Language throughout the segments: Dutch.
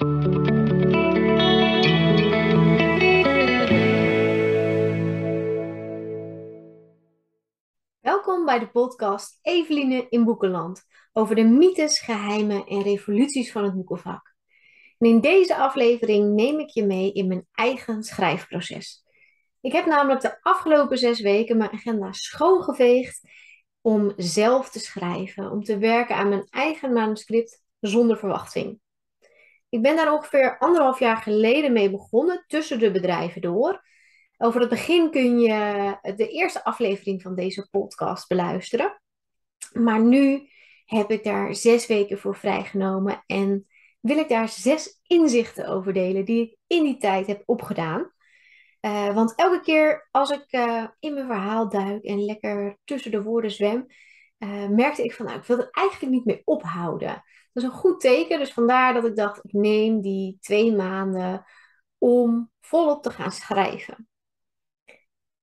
Welkom bij de podcast Eveline in Boekenland over de mythes, geheimen en revoluties van het boekenvak. En in deze aflevering neem ik je mee in mijn eigen schrijfproces. Ik heb namelijk de afgelopen zes weken mijn agenda schoongeveegd om zelf te schrijven, om te werken aan mijn eigen manuscript zonder verwachting. Ik ben daar ongeveer anderhalf jaar geleden mee begonnen, tussen de bedrijven door. Over het begin kun je de eerste aflevering van deze podcast beluisteren. Maar nu heb ik daar zes weken voor vrijgenomen en wil ik daar zes inzichten over delen die ik in die tijd heb opgedaan. Uh, want elke keer als ik uh, in mijn verhaal duik en lekker tussen de woorden zwem, uh, merkte ik van, nou, ik wil er eigenlijk niet meer ophouden. Dat is een goed teken, dus vandaar dat ik dacht, ik neem die twee maanden om volop te gaan schrijven.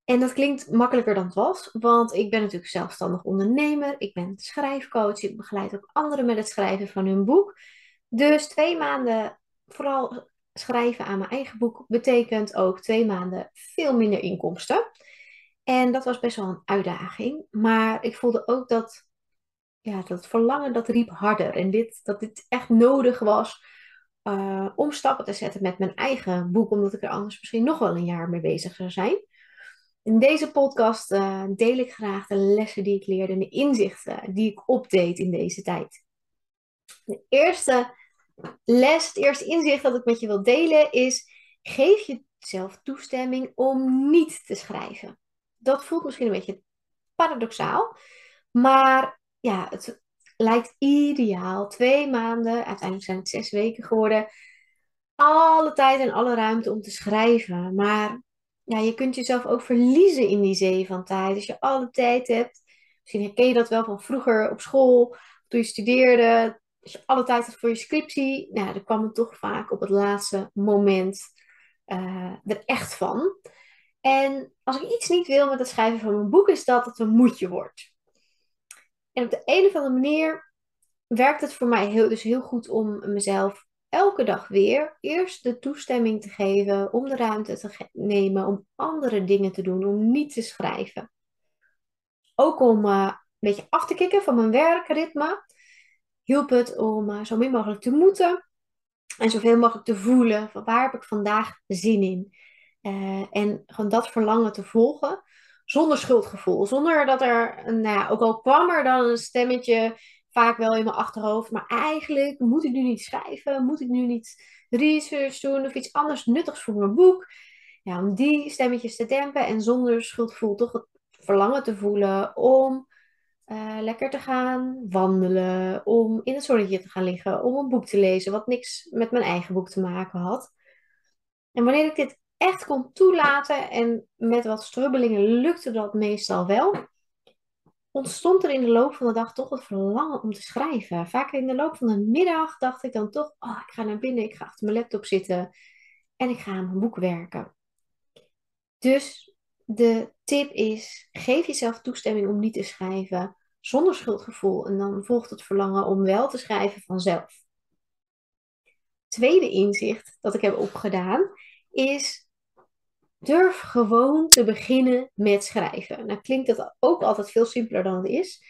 En dat klinkt makkelijker dan het was, want ik ben natuurlijk zelfstandig ondernemer, ik ben schrijfcoach, ik begeleid ook anderen met het schrijven van hun boek. Dus twee maanden vooral schrijven aan mijn eigen boek betekent ook twee maanden veel minder inkomsten. En dat was best wel een uitdaging. Maar ik voelde ook dat, ja, dat verlangen dat riep harder. En dit, dat dit echt nodig was uh, om stappen te zetten met mijn eigen boek. Omdat ik er anders misschien nog wel een jaar mee bezig zou zijn. In deze podcast uh, deel ik graag de lessen die ik leerde en de inzichten die ik opdeed in deze tijd. De eerste les, het eerste inzicht dat ik met je wil delen is: geef jezelf toestemming om niet te schrijven. Dat voelt misschien een beetje paradoxaal, maar ja, het lijkt ideaal. Twee maanden, uiteindelijk zijn het zes weken geworden. Alle tijd en alle ruimte om te schrijven. Maar ja, je kunt jezelf ook verliezen in die zee van tijd. Als je alle tijd hebt. Misschien herken je dat wel van vroeger op school, toen je studeerde als je alle tijd had voor je scriptie, nou, dan kwam het toch vaak op het laatste moment uh, er echt van. En als ik iets niet wil met het schrijven van mijn boek, is dat het een moedje wordt. En op de een of andere manier werkt het voor mij heel, dus heel goed om mezelf elke dag weer eerst de toestemming te geven om de ruimte te nemen om andere dingen te doen, om niet te schrijven. Ook om uh, een beetje af te kicken van mijn werkritme hielp het om uh, zo min mogelijk te moeten en zoveel mogelijk te voelen van waar heb ik vandaag zin in. Uh, en gewoon dat verlangen te volgen zonder schuldgevoel. Zonder dat er, nou ja, ook al kwam er dan een stemmetje vaak wel in mijn achterhoofd, maar eigenlijk moet ik nu niet schrijven, moet ik nu niet research doen of iets anders nuttigs voor mijn boek. Ja, om die stemmetjes te dempen en zonder schuldgevoel toch het verlangen te voelen om uh, lekker te gaan wandelen, om in het zonnetje te gaan liggen, om een boek te lezen wat niks met mijn eigen boek te maken had. En wanneer ik dit echt kon toelaten en met wat strubbelingen lukte dat meestal wel, ontstond er in de loop van de dag toch het verlangen om te schrijven. Vaak in de loop van de middag dacht ik dan toch, oh, ik ga naar binnen, ik ga achter mijn laptop zitten en ik ga aan mijn boek werken. Dus de tip is: geef jezelf toestemming om niet te schrijven zonder schuldgevoel. En dan volgt het verlangen om wel te schrijven vanzelf. Tweede inzicht dat ik heb opgedaan is: durf gewoon te beginnen met schrijven. Nou klinkt dat ook altijd veel simpeler dan het is.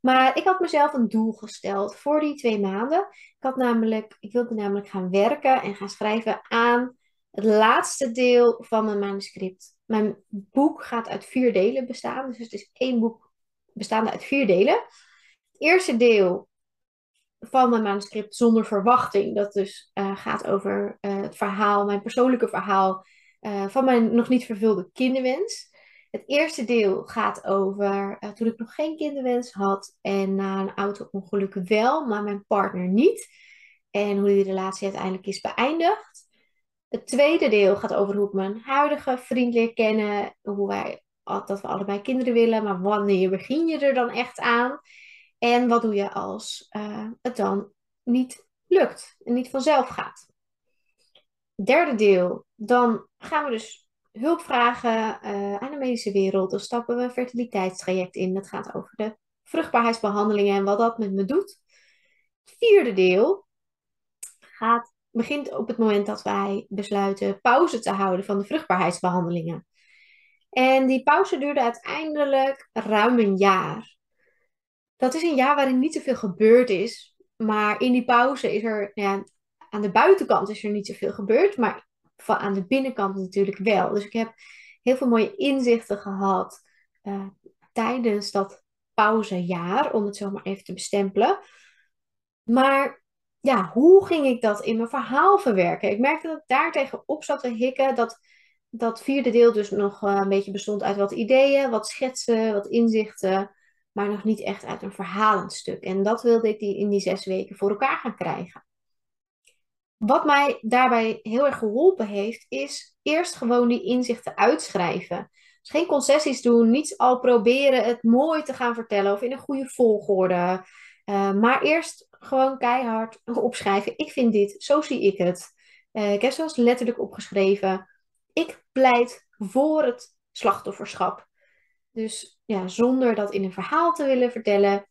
Maar ik had mezelf een doel gesteld voor die twee maanden. Ik, had namelijk, ik wilde namelijk gaan werken en gaan schrijven aan het laatste deel van mijn manuscript. Mijn boek gaat uit vier delen bestaan. Dus het is één boek bestaande uit vier delen. Het eerste deel van mijn manuscript zonder verwachting. Dat dus uh, gaat over uh, het verhaal, mijn persoonlijke verhaal uh, van mijn nog niet vervulde kinderwens. Het eerste deel gaat over toen ik nog geen kinderwens had en na een auto-ongeluk wel, maar mijn partner niet. En hoe die relatie uiteindelijk is beëindigd. Het tweede deel gaat over hoe ik mijn huidige vriend leer kennen. Hoe wij, dat we allebei kinderen willen. Maar wanneer begin je er dan echt aan? En wat doe je als uh, het dan niet lukt en niet vanzelf gaat? Derde deel, dan gaan we dus hulp vragen uh, aan de medische wereld. Dan stappen we een fertiliteitstraject in. Dat gaat over de vruchtbaarheidsbehandelingen en wat dat met me doet. Vierde deel gaat begint op het moment dat wij besluiten pauze te houden van de vruchtbaarheidsbehandelingen. En die pauze duurde uiteindelijk ruim een jaar. Dat is een jaar waarin niet zoveel gebeurd is. Maar in die pauze is er, ja, aan de buitenkant is er niet zoveel gebeurd. Maar aan de binnenkant natuurlijk wel. Dus ik heb heel veel mooie inzichten gehad uh, tijdens dat pauzejaar, om het zo maar even te bestempelen. Maar ja, hoe ging ik dat in mijn verhaal verwerken? Ik merkte dat ik daar tegenop zat te hikken. Dat dat vierde deel dus nog uh, een beetje bestond uit wat ideeën, wat schetsen, wat inzichten. Maar nog niet echt uit een verhalend stuk. En dat wilde ik die in die zes weken voor elkaar gaan krijgen. Wat mij daarbij heel erg geholpen heeft, is eerst gewoon die inzichten uitschrijven. Dus geen concessies doen, niet al proberen het mooi te gaan vertellen of in een goede volgorde. Uh, maar eerst gewoon keihard opschrijven. Ik vind dit, zo zie ik het. Uh, ik heb zelfs letterlijk opgeschreven. Ik pleit voor het slachtofferschap. Dus ja, zonder dat in een verhaal te willen vertellen,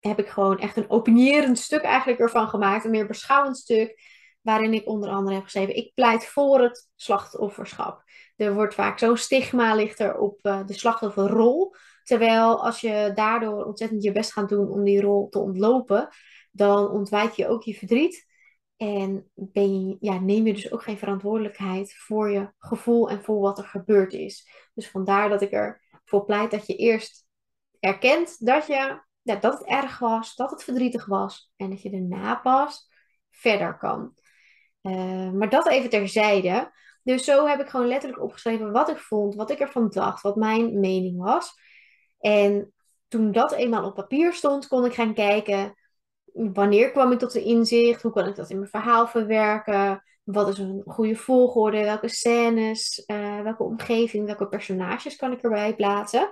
heb ik gewoon echt een opinierend stuk eigenlijk ervan gemaakt. Een meer beschouwend stuk. Waarin ik onder andere heb geschreven: Ik pleit voor het slachtofferschap. Er wordt vaak zo'n stigma ligt op uh, de slachtofferrol. Terwijl als je daardoor ontzettend je best gaat doen om die rol te ontlopen, dan ontwijk je ook je verdriet. En ben je, ja, neem je dus ook geen verantwoordelijkheid voor je gevoel en voor wat er gebeurd is. Dus vandaar dat ik ervoor pleit dat je eerst erkent dat, je, dat het erg was, dat het verdrietig was. En dat je daarna pas verder kan. Uh, maar dat even terzijde. Dus zo heb ik gewoon letterlijk opgeschreven wat ik vond, wat ik ervan dacht, wat mijn mening was. En toen dat eenmaal op papier stond, kon ik gaan kijken wanneer kwam ik tot de inzicht, hoe kan ik dat in mijn verhaal verwerken, wat is een goede volgorde, welke scènes, uh, welke omgeving, welke personages kan ik erbij plaatsen.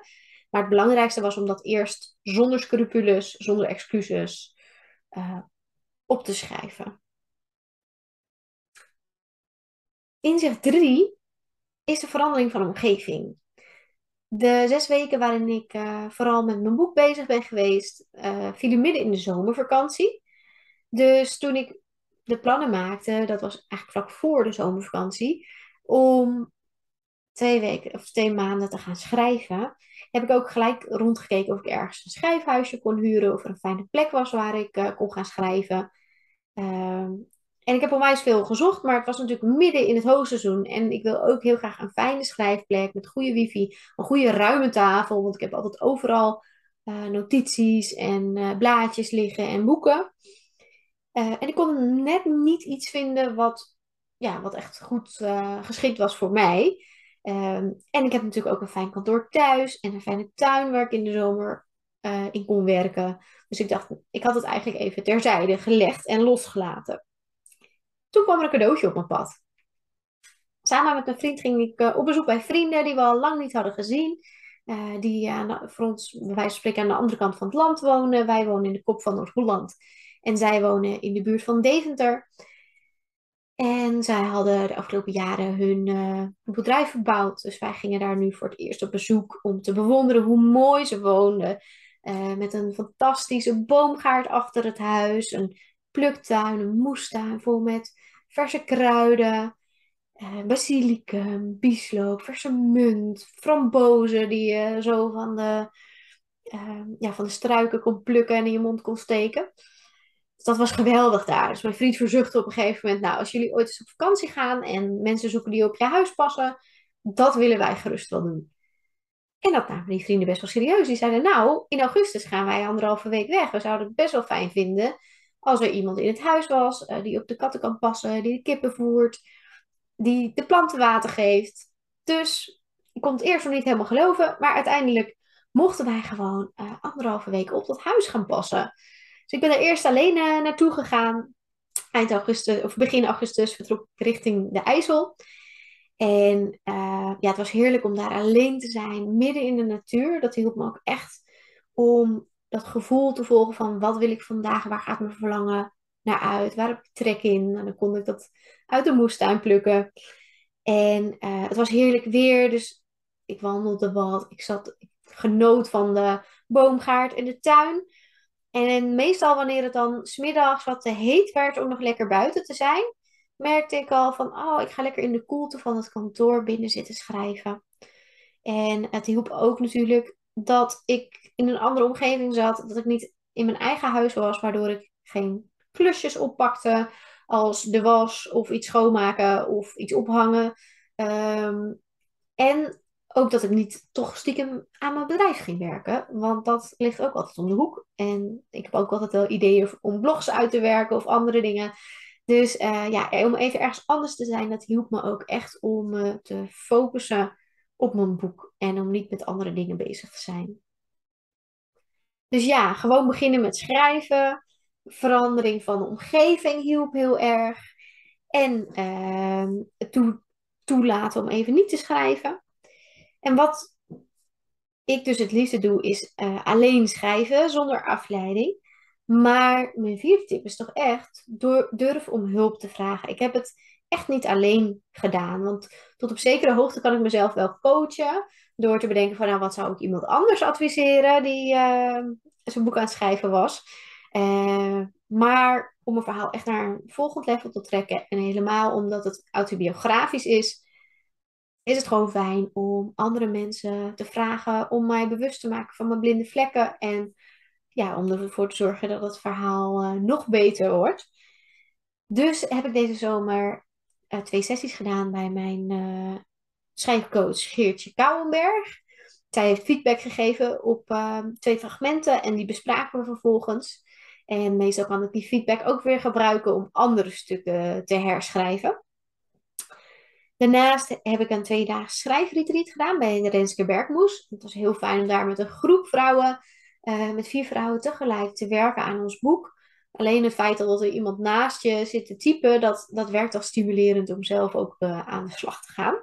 Maar het belangrijkste was om dat eerst zonder scrupules, zonder excuses uh, op te schrijven. Inzicht 3 is de verandering van omgeving. De zes weken waarin ik uh, vooral met mijn boek bezig ben geweest, uh, vielen midden in de zomervakantie. Dus toen ik de plannen maakte, dat was eigenlijk vlak voor de zomervakantie, om twee weken of twee maanden te gaan schrijven, heb ik ook gelijk rondgekeken of ik ergens een schrijfhuisje kon huren of er een fijne plek was waar ik uh, kon gaan schrijven. Uh, en ik heb onwijs veel gezocht, maar het was natuurlijk midden in het hoogseizoen. En ik wil ook heel graag een fijne schrijfplek met goede wifi, een goede ruime tafel. Want ik heb altijd overal uh, notities en uh, blaadjes liggen en boeken. En ik kon net niet iets vinden wat, ja, wat echt goed geschikt was voor mij. Ehm, en ik heb natuurlijk ook een fijn kantoor thuis en een fijne tuin waar ik in de zomer in kon werken. Dus ik dacht, ik had het eigenlijk even terzijde gelegd en losgelaten. Toen kwam er een cadeautje op mijn pad. Samen met mijn vriend ging ik uh, op bezoek bij vrienden die we al lang niet hadden gezien. Uh, die voor ons, bij spreken, aan de andere kant van het land wonen. Wij wonen in de kop van Noord-Holland. En zij wonen in de buurt van Deventer. En zij hadden de afgelopen jaren hun uh, bedrijf verbouwd. Dus wij gingen daar nu voor het eerst op bezoek om te bewonderen hoe mooi ze woonden. Uh, met een fantastische boomgaard achter het huis. Een pluktuin, een moestuin vol met verse kruiden, eh, basilicum, bieslook, verse munt, frambozen die je zo van de, ja, van de struiken kon plukken en in je mond kon steken. Dus dat was geweldig daar. Dus mijn vriend verzuchtte op een gegeven moment, nou, als jullie ooit eens op vakantie gaan en mensen zoeken die op je huis passen, dat willen wij gerust wel doen. En dat namen die vrienden best wel serieus. Die zeiden, nou, in augustus gaan wij anderhalve week weg. We zouden het best wel fijn vinden als er iemand in het huis was uh, die op de katten kan passen, die de kippen voert, die de planten water geeft. Dus ik kon het eerst nog niet helemaal geloven, maar uiteindelijk mochten wij gewoon uh, anderhalve week op dat huis gaan passen. Dus ik ben er eerst alleen uh, naartoe gegaan. Eind augustus, of begin augustus, vertrok ik richting de IJssel. En ja, het was heerlijk om daar alleen te zijn, midden in de natuur. Dat hielp me ook echt om dat gevoel te volgen van wat wil ik vandaag, waar gaat mijn verlangen naar uit, waar heb ik trek in. En dan kon ik dat uit de moestuin plukken. En uh, het was heerlijk weer, dus ik wandelde wat. Ik zat, ik genoot van de boomgaard en de tuin. En meestal wanneer het dan smiddags wat te heet werd om nog lekker buiten te zijn, merkte ik al van, oh, ik ga lekker in de koelte van het kantoor binnen zitten schrijven. En het hielp ook natuurlijk dat ik in een andere omgeving zat, dat ik niet in mijn eigen huis was, waardoor ik geen klusjes oppakte als de was of iets schoonmaken of iets ophangen. Ehm, en ook dat ik niet toch stiekem aan mijn bedrijf ging werken, want dat ligt ook altijd om de hoek. En ik heb ook altijd wel ideeën om blogs uit te werken of andere dingen. Dus uh, ja, om even ergens anders te zijn, dat hielp me ook echt om me te focussen op mijn boek en om niet met andere dingen bezig te zijn. Dus ja, gewoon beginnen met schrijven. Verandering van de omgeving hielp heel erg. En uh, toe, toelaten om even niet te schrijven. En wat ik dus het liefste doe, is uh, alleen schrijven zonder afleiding. Maar mijn vierde tip is toch echt, durf om hulp te vragen. Ik heb het echt niet alleen gedaan. Want tot op zekere hoogte kan ik mezelf wel coachen. Door te bedenken van, nou, wat zou ik iemand anders adviseren die uh, zijn boek aan het schrijven was. Uh, maar om een verhaal echt naar een volgend level te trekken. En helemaal omdat het autobiografisch is, is het gewoon fijn om andere mensen te vragen om mij bewust te maken van mijn blinde vlekken. En ja, om ervoor te zorgen dat het verhaal uh, nog beter wordt. Dus heb ik deze zomer uh, twee sessies gedaan bij mijn uh, schrijfcoach Geertje Kouwenberg. Zij heeft feedback gegeven op twee fragmenten en die bespraken we vervolgens. En meestal kan ik die feedback ook weer gebruiken om andere stukken te herschrijven. Daarnaast heb ik een tweedaags schrijfretreat gedaan bij de Renske Bergmoes. Het was heel fijn om daar met een groep vrouwen, uh, met vier vrouwen tegelijk te werken aan ons boek. Alleen het feit dat er iemand naast je zit te typen, dat, dat werkt al stimulerend om zelf ook uh, aan de slag te gaan.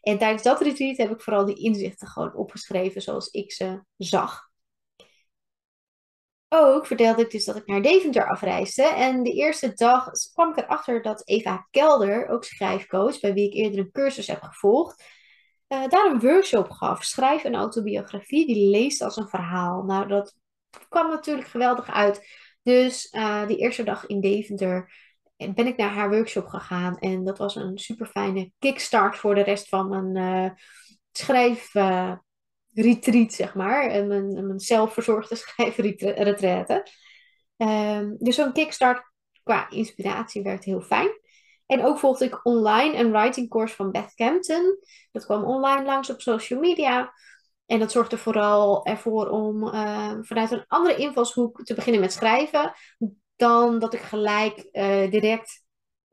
En tijdens dat retreat heb ik vooral die inzichten gewoon opgeschreven zoals ik ze zag ook vertelde ik dus dat ik naar Deventer afreisde. En de eerste dag kwam ik erachter dat Eva Kelder, ook schrijfcoach, bij wie ik eerder een cursus heb gevolgd, uh, daar een workshop gaf. Schrijf een autobiografie die leest als een verhaal. Nou, dat kwam natuurlijk geweldig uit. Dus uh, die eerste dag in Deventer ben ik naar haar workshop gegaan. En dat was een super fijne kickstart voor de rest van mijn uh, schrijf retreat, zeg maar. En mijn, mijn zelfverzorgde schrijfretraite. Um, dus zo'n kickstart qua inspiratie werkt heel fijn. En ook volgde ik online een writing course van Beth Campton. Dat kwam online langs op social media. En dat zorgde vooral ervoor om uh, vanuit een andere invalshoek te beginnen met schrijven. Dan dat ik gelijk uh, direct,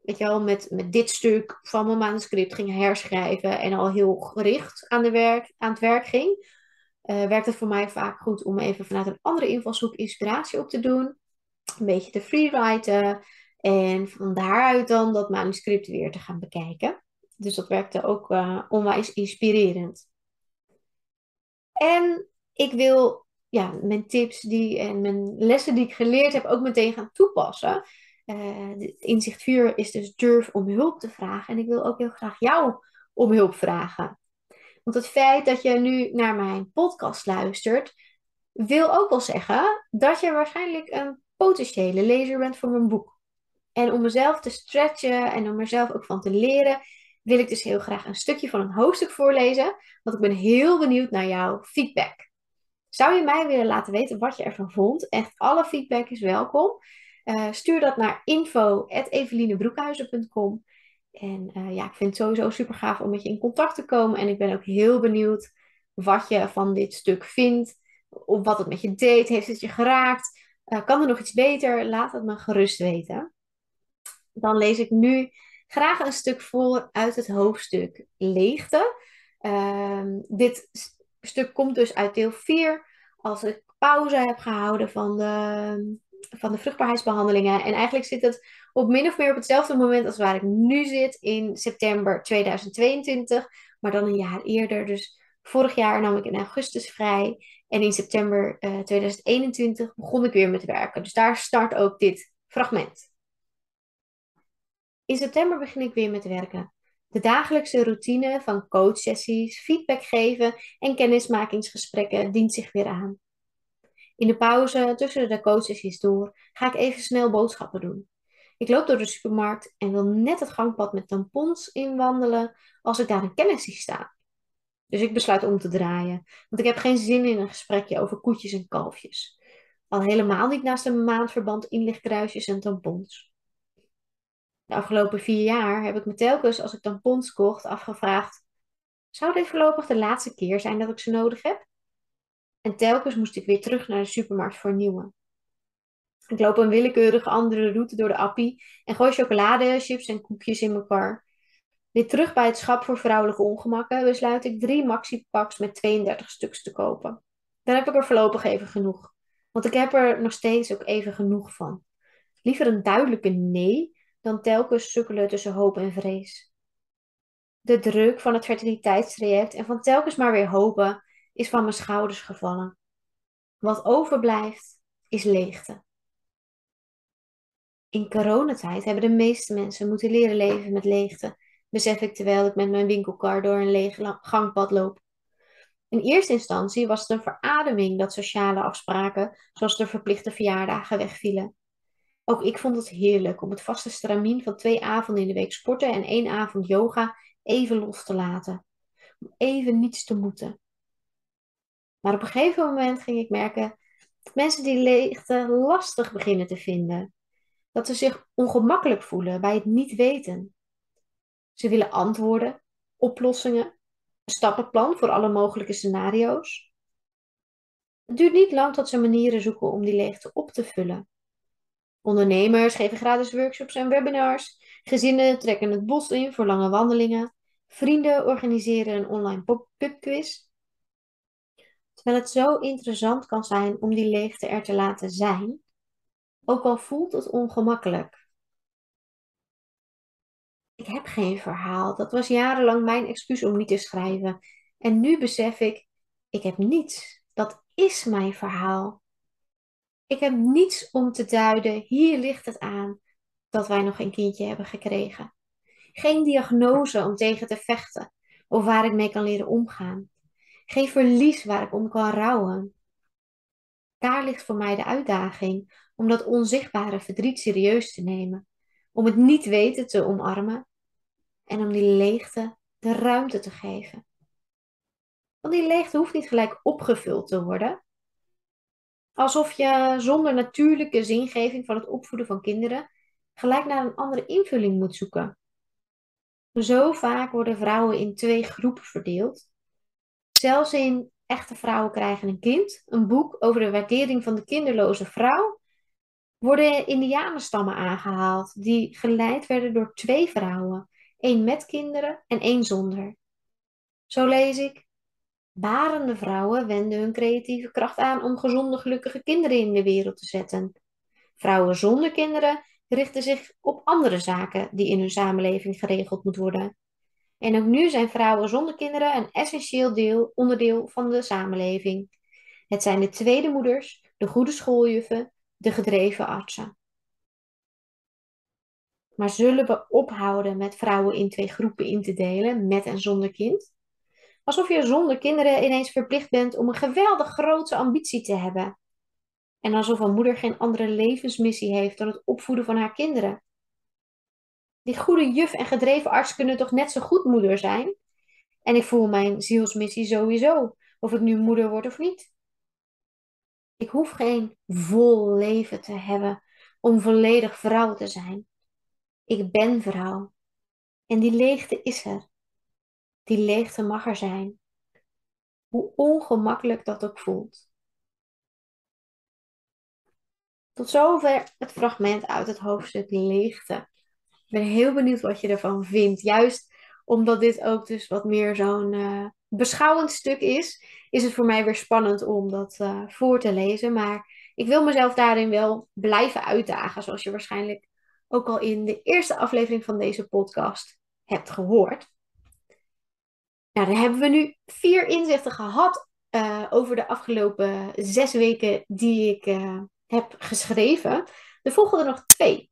weet je wel, met, met dit stuk van mijn manuscript ging herschrijven. En al heel gericht aan, de werk, aan het werk ging uh, werkt het voor mij vaak goed om even vanuit een andere invalshoek inspiratie op te doen. Een beetje te freewriten. En van daaruit dan dat manuscript weer te gaan bekijken. Dus dat werkte ook uh, onwijs inspirerend. En ik wil ja, mijn tips die, en mijn lessen die ik geleerd heb ook meteen gaan toepassen. Uh, inzicht 4 is dus durf om hulp te vragen. En ik wil ook heel graag jou om hulp vragen. Want het feit dat je nu naar mijn podcast luistert, wil ook wel zeggen dat je waarschijnlijk een potentiële lezer bent voor mijn boek. En om mezelf te stretchen en om mezelf ook van te leren, wil ik dus heel graag een stukje van een hoofdstuk voorlezen. Want ik ben heel benieuwd naar jouw feedback. Zou je mij willen laten weten wat je ervan vond? Echt alle feedback is welkom. Uh, stuur dat naar info.evelinebroekhuizen.com. En uh, ja, ik vind het sowieso super gaaf om met je in contact te komen. En ik ben ook heel benieuwd wat je van dit stuk vindt. Of wat het met je deed. Heeft het je geraakt? Uh, kan er nog iets beter? Laat het me gerust weten. Dan lees ik nu graag een stuk voor uit het hoofdstuk Leegte. Uh, dit stuk komt dus uit deel 4. Als ik pauze heb gehouden van de, van de vruchtbaarheidsbehandelingen. En eigenlijk zit het op min of meer op hetzelfde moment als waar ik nu zit in september 2022, maar dan een jaar eerder. Dus vorig jaar nam ik in augustus vrij en in september uh, eh, 2021 begon ik weer met werken. Dus daar start ook dit fragment. In september begin ik weer met werken. De dagelijkse routine van coachsessies, feedback geven en kennismakingsgesprekken dient zich weer aan. In de pauze tussen de coachsessies door ga ik even snel boodschappen doen. Ik loop door de supermarkt en wil net het gangpad met tampons inwandelen als ik daar een kennis zie staan. Dus ik besluit om te draaien, want ik heb geen zin in een gesprekje over koetjes en kalfjes. Al helemaal niet naast een maandverband inlichtkruisjes en tampons. De afgelopen vier jaar heb ik me telkens als ik tampons kocht afgevraagd: zou dit voorlopig de laatste keer zijn dat ik ze nodig heb? En telkens moest ik weer terug naar de supermarkt voor nieuwe. Ik loop een willekeurige andere route door de appie en gooi chocolade, chips en koekjes in mijn kar. Weer terug bij het schap voor vrouwelijke ongemakken besluit ik drie maxi-packs met 32 stuks te kopen. Daar heb ik er voorlopig even genoeg. Want ik heb er nog steeds ook even genoeg van. Liever een duidelijke nee dan telkens sukkelen tussen hoop en vrees. De druk van het fertiliteitstraject en van telkens maar weer hopen is van mijn schouders gevallen. Wat overblijft is leegte. In coronatijd hebben de meeste mensen moeten leren leven met leegte, besef ik terwijl ik met mijn winkelkar door een leeg gangpad loop. In eerste instantie was het een verademing dat sociale afspraken, zoals de verplichte verjaardagen, wegvielen. Ook ik vond het heerlijk om het vaste stramien van twee avonden in de week sporten en één avond yoga even los te laten. Om even niets te moeten. Maar op een gegeven moment ging ik merken dat mensen die leegte lastig beginnen te vinden. Dat ze zich ongemakkelijk voelen bij het niet weten. Ze willen antwoorden, oplossingen, een stappenplan voor alle mogelijke scenario's. Het duurt niet lang tot ze manieren zoeken om die leegte op te vullen. Ondernemers geven gratis workshops en webinars. Gezinnen trekken het bos in voor lange wandelingen. Vrienden organiseren een online pop-up quiz. Terwijl het zo interessant kan zijn om die leegte er te laten zijn, ook al voelt het ongemakkelijk. Ik heb geen verhaal. Dat was jarenlang mijn excuus om niet te schrijven. En nu besef ik, ik heb niets. Dat is mijn verhaal. Ik heb niets om te duiden. Hier ligt het aan dat wij nog een kindje hebben gekregen. Geen diagnose om tegen te vechten of waar ik mee kan leren omgaan. Geen verlies waar ik om kan rouwen. Daar ligt voor mij de uitdaging om dat onzichtbare verdriet serieus te nemen, om het niet weten te omarmen en om die leegte de ruimte te geven. Want die leegte hoeft niet gelijk opgevuld te worden. Alsof je zonder natuurlijke zingeving van het opvoeden van kinderen gelijk naar een andere invulling moet zoeken. Zo vaak worden vrouwen in twee groepen verdeeld. Zelfs in Echte Vrouwen krijgen een kind, een boek over de waardering van de kinderloze vrouw, worden indianenstammen aangehaald die geleid werden door twee vrouwen, één met kinderen en één zonder. Zo lees ik. Barende vrouwen wenden hun creatieve kracht aan om gezonde, gelukkige kinderen in de wereld te zetten. Vrouwen zonder kinderen richten zich op andere zaken die in hun samenleving geregeld moeten worden. En ook nu zijn vrouwen zonder kinderen een essentieel deel, onderdeel van de samenleving. Het zijn de tweede moeders, de goede schooljuffen, de gedreven artsen. Maar zullen we ophouden met vrouwen in twee groepen in te delen, met en zonder kind? Alsof je zonder kinderen ineens verplicht bent om een geweldig grote ambitie te hebben. En alsof een moeder geen andere levensmissie heeft dan het opvoeden van haar kinderen. Die goede juf en gedreven arts kunnen toch net zo goed moeder zijn? En ik voel mijn zielsmissie sowieso, of ik nu moeder word of niet. Ik hoef geen vol leven te hebben om volledig vrouw te zijn. Ik ben vrouw. En die leegte is er. Die leegte mag er zijn. Hoe ongemakkelijk dat ook voelt. Tot zover het fragment uit het hoofdstuk leegte. Ben heel benieuwd wat je ervan vindt. Juist omdat dit ook dus wat meer zo'n uh, beschouwend stuk is, is het voor mij weer spannend om dat uh, voor te lezen. Maar ik wil mezelf daarin wel blijven uitdagen, zoals je waarschijnlijk ook al in de eerste aflevering van deze podcast hebt gehoord. Nou, dan hebben we nu vier inzichten gehad uh, over de afgelopen zes weken die ik heb geschreven. Er volgen er nog twee.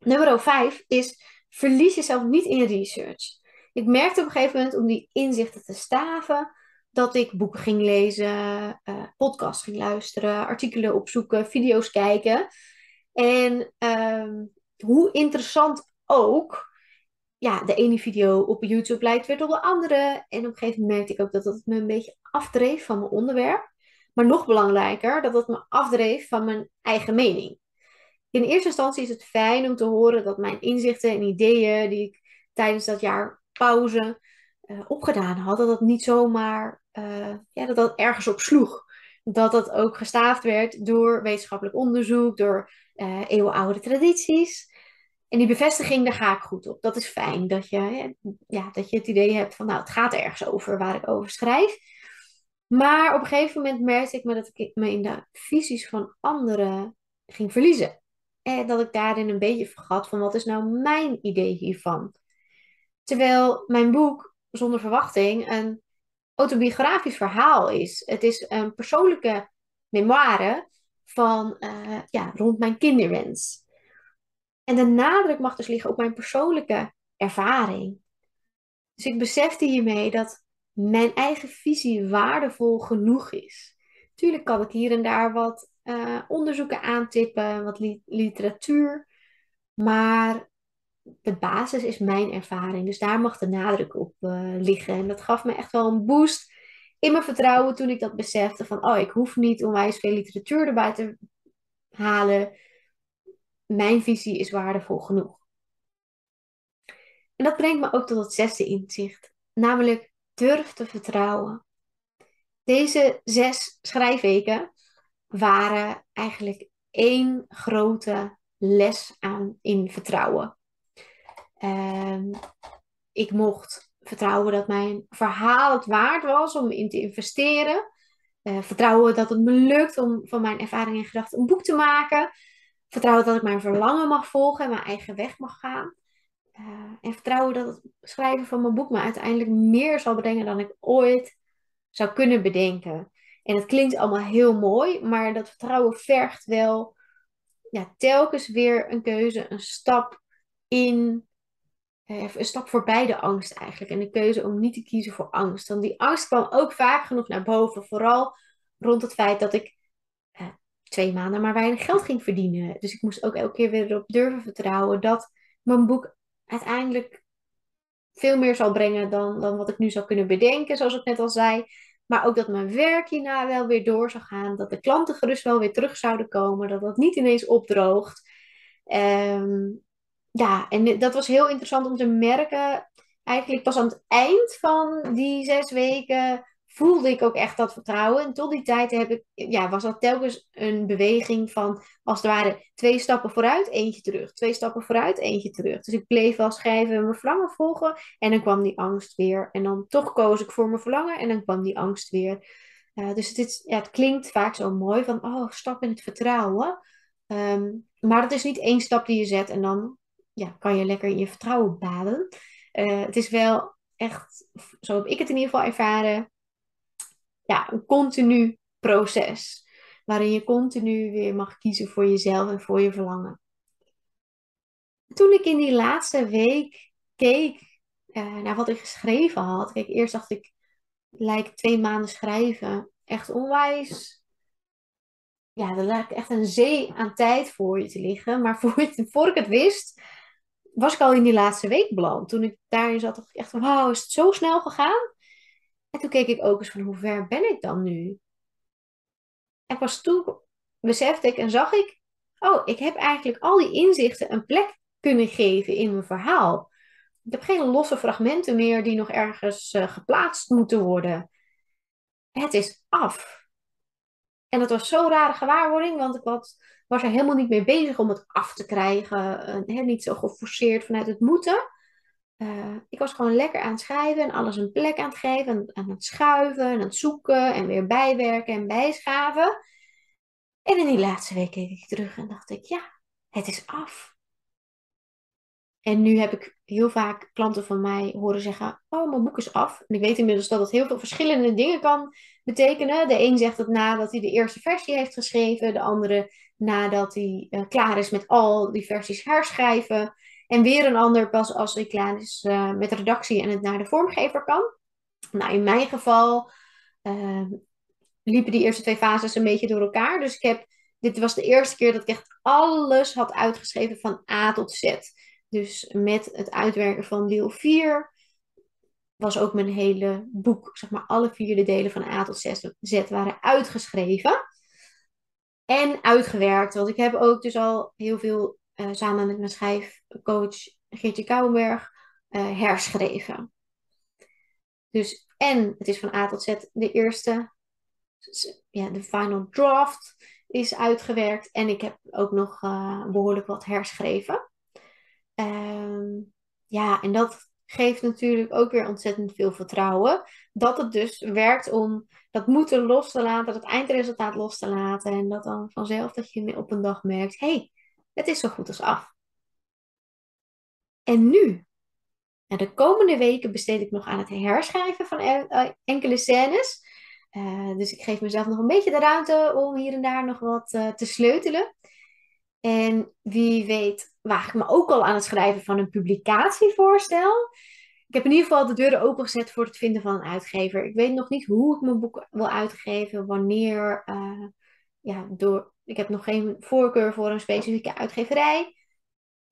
Nummer vijf is verlies jezelf niet in research. Ik merkte op een gegeven moment om die inzichten te staven dat ik boeken ging lezen, uh, podcasts ging luisteren, artikelen opzoeken, video's kijken. En ehm, hoe interessant ook, ja, de ene video op YouTube lijkt weer op de andere. En op een gegeven moment merkte ik ook dat dat me een beetje afdreef van mijn onderwerp. Maar nog belangrijker, dat dat me afdreef van mijn eigen mening. In eerste instantie is het fijn om te horen dat mijn inzichten en ideeën die ik tijdens dat jaar pauze uh, opgedaan had, dat dat niet zomaar, uh, ja, dat dat ergens op sloeg. Dat dat ook gestaafd werd door wetenschappelijk onderzoek, door uh, eeuwenoude tradities. En die bevestiging, daar ga ik goed op. Dat is fijn dat je, ja, dat je het idee hebt van, nou, het gaat ergens over waar ik over schrijf. Maar op een gegeven moment merkte ik me dat ik me in de visies van anderen ging verliezen. En dat ik daarin een beetje vergat van wat is nou mijn idee hiervan. Terwijl mijn boek Zonder Verwachting een autobiografisch verhaal is. Het is een persoonlijke memoire van uh, ja, rond mijn kinderwens. En de nadruk mag dus liggen op mijn persoonlijke ervaring. Dus ik besefte hiermee dat mijn eigen visie waardevol genoeg is. Tuurlijk kan ik hier en daar wat uh, onderzoeken aantippen, wat literatuur. Maar de basis is mijn ervaring. Dus daar mag de nadruk op uh, liggen. En dat gaf me echt wel een boost in mijn vertrouwen toen ik dat besefte. Van, oh, ik hoef niet onwijs veel literatuur erbij te halen. Mijn visie is waardevol genoeg. En dat brengt me ook tot het zesde inzicht. Namelijk durf te vertrouwen. Deze zes schrijfweken waren eigenlijk één grote les aan in vertrouwen. Um, ik mocht vertrouwen dat mijn verhaal het waard was om in te investeren. Uh, vertrouwen dat het me lukt om van mijn ervaring en gedachten een boek te maken. Vertrouwen dat ik mijn verlangen mag volgen en mijn eigen weg mag gaan. Uh, en vertrouwen dat het schrijven van mijn boek me uiteindelijk meer zal brengen dan ik ooit zou kunnen bedenken. En het klinkt allemaal heel mooi, maar dat vertrouwen vergt wel ja, telkens weer een keuze, een stap in, eh, een stap voorbij de angst eigenlijk. En de keuze om niet te kiezen voor angst. Want die angst kwam ook vaak genoeg naar boven, vooral rond het feit dat ik eh, twee maanden maar weinig geld ging verdienen. Dus ik moest ook elke keer weer erop durven vertrouwen dat mijn boek uiteindelijk veel meer zal brengen dan, dan wat ik nu zou kunnen bedenken, zoals ik net al zei. Maar ook dat mijn werk hierna wel weer door zou gaan. Dat de klanten gerust wel weer terug zouden komen. Dat dat niet ineens opdroogt. Um, ja, en dat was heel interessant om te merken. Eigenlijk pas aan het eind van die zes weken voelde ik ook echt dat vertrouwen. En tot die tijd heb ik, ja, was dat telkens een beweging van, als het ware, twee stappen vooruit, eentje terug. Twee stappen vooruit, eentje terug. Dus ik bleef wel schrijven en mijn verlangen volgen. En dan kwam die angst weer. En dan toch koos ik voor mijn verlangen en dan kwam die angst weer. Uh, dus het, ja, het klinkt vaak zo mooi van, oh, stap in het vertrouwen. Um, maar dat is niet één stap die je zet en dan ja, kan je lekker in je vertrouwen baden. Uh, het is wel echt, zo heb ik het in ieder geval ervaren, ja, een continu proces. Waarin je continu weer mag kiezen voor jezelf en voor je verlangen. Toen ik in die laatste week keek uh, naar wat ik geschreven had. Kijk, eerst dacht ik, lijkt twee maanden schrijven echt onwijs. Ja, er lijkt echt een zee aan tijd voor je te liggen. Maar voor, voor ik het wist, was ik al in die laatste week beland. Toen ik daarin zat, dacht ik echt wauw, is het zo snel gegaan? En toen keek ik ook eens van, hoe ver ben ik dan nu? En pas toen besefte ik en zag ik, oh, ik heb eigenlijk al die inzichten een plek kunnen geven in mijn verhaal. Ik heb geen losse fragmenten meer die nog ergens uh, geplaatst moeten worden. Het is af. En dat was zo'n rare gewaarwording, want ik was, was er helemaal niet mee bezig om het af te krijgen. Uh, niet zo geforceerd vanuit het moeten. Uh, ik was gewoon lekker aan het schrijven en alles een plek aan het geven. En aan het schuiven en aan het zoeken en weer bijwerken en bijschaven. En in die laatste week keek ik terug en dacht ik, ja, het is af. En nu heb ik heel vaak klanten van mij horen zeggen: Oh, mijn boek is af. En ik weet inmiddels dat het heel veel verschillende dingen kan betekenen. De een zegt het nadat hij de eerste versie heeft geschreven, de andere nadat hij uh, klaar is met al die versies herschrijven. En weer een ander pas als hij klaar is uh, met redactie en het naar de vormgever kan. Nou, in mijn geval uh, liepen die eerste twee fases een beetje door elkaar. Dus ik heb, dit was de eerste keer dat ik echt alles had uitgeschreven van A tot Z. Dus met het uitwerken van deel 4 was ook mijn hele boek, zeg maar alle vier de delen van A tot Z waren uitgeschreven. En uitgewerkt, want ik heb ook dus al heel veel uh, samen met mijn schrijfcoach Geertje Kouwenberg uh, herschreven. Dus en het is van A tot Z de eerste, ja, de final draft is uitgewerkt. En ik heb ook nog uh, behoorlijk wat herschreven. Ehm, ja, en dat geeft natuurlijk ook weer ontzettend veel vertrouwen. Dat het dus werkt om dat moeten los te laten, dat eindresultaat los te laten. En dat dan vanzelf dat je op een dag merkt, hey, het is zo goed als af. En nu? De komende weken besteed ik nog aan het herschrijven van eh, enkele scènes. Uh, dus ik geef mezelf nog een beetje de ruimte om hier en daar nog wat uh, te sleutelen. En wie weet waag ik me ook al aan het schrijven van een publicatievoorstel. Ik heb in ieder geval de deuren opengezet voor het vinden van een uitgever. Ik weet nog niet hoe ik mijn boek wil uitgeven, wanneer. Ja, door, ik heb nog geen voorkeur voor een specifieke uitgeverij.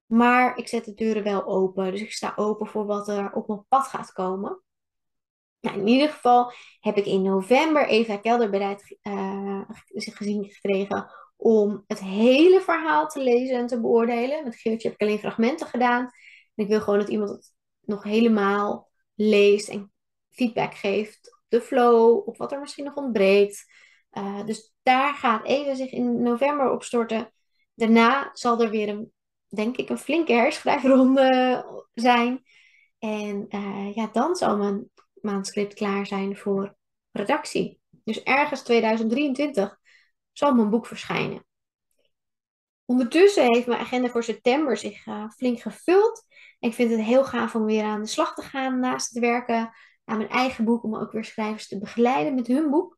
Maar ik zet de deuren wel open. Dus ik sta open voor wat er op mijn pad gaat komen. Nou, in ieder geval heb ik in november Eva Kelder bereid uh, gezien gekregen om het hele verhaal te lezen en te beoordelen. Met Geertje heb ik alleen fragmenten gedaan. En ik wil gewoon dat iemand het nog helemaal leest en feedback geeft op de flow, op wat er misschien nog ontbreekt. Uh, dus daar gaat Eva zich in november op storten. Daarna zal er weer een, denk ik, een flinke herschrijfronde zijn. En uh, ja, dan zal mijn manuscript klaar zijn voor redactie. Dus ergens 2023 zal mijn boek verschijnen. Ondertussen heeft mijn agenda voor september zich uh, flink gevuld. ik vind het heel gaaf om weer aan de slag te gaan naast het werken aan mijn eigen boek, om ook weer schrijvers te begeleiden met hun boek.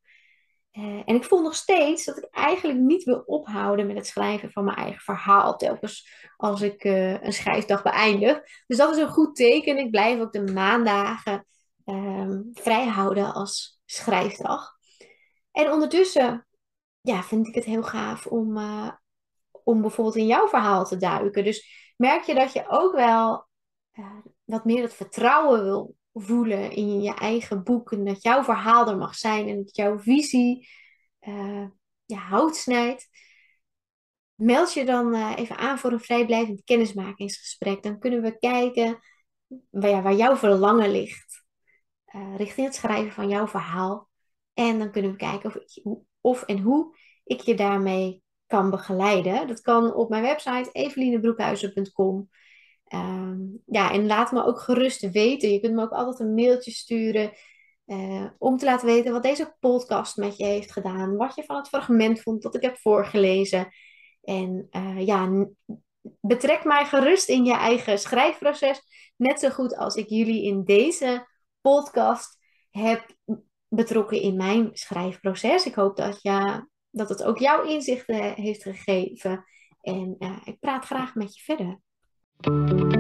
Uh, en ik voel nog steeds dat ik eigenlijk niet wil ophouden met het schrijven van mijn eigen verhaal, telkens als ik uh, een schrijfdag beëindig. Dus dat is een goed teken. Ik blijf ook de maandagen um, vrij houden als schrijfdag. En ondertussen ja, vind ik het heel gaaf om, uh, om bijvoorbeeld in jouw verhaal te duiken. Dus merk je dat je ook wel wat meer het vertrouwen wil voelen in je eigen boek. En dat jouw verhaal er mag zijn en dat jouw visie uh, ja, hout snijdt. Meld je dan even aan voor een vrijblijvend kennismakingsgesprek. Dan kunnen we kijken waar, ja, waar jouw verlangen ligt. richting het schrijven van jouw verhaal. En dan kunnen we kijken of, of en hoe ik je daarmee kan begeleiden. Dat kan op mijn website evelinebroekhuizen.com. Ehm, ja, en laat me ook gerust weten. Je kunt me ook altijd een mailtje sturen uh, om te laten weten wat deze podcast met je heeft gedaan. Wat je van het fragment vond dat ik heb voorgelezen. En uh, ja, betrek mij gerust in je eigen schrijfproces. Net zo goed als ik jullie in deze podcast heb betrokken in mijn schrijfproces. Ik hoop dat, je, dat het ook jouw inzichten heeft gegeven. En uh, ik praat graag met je verder. Thank you.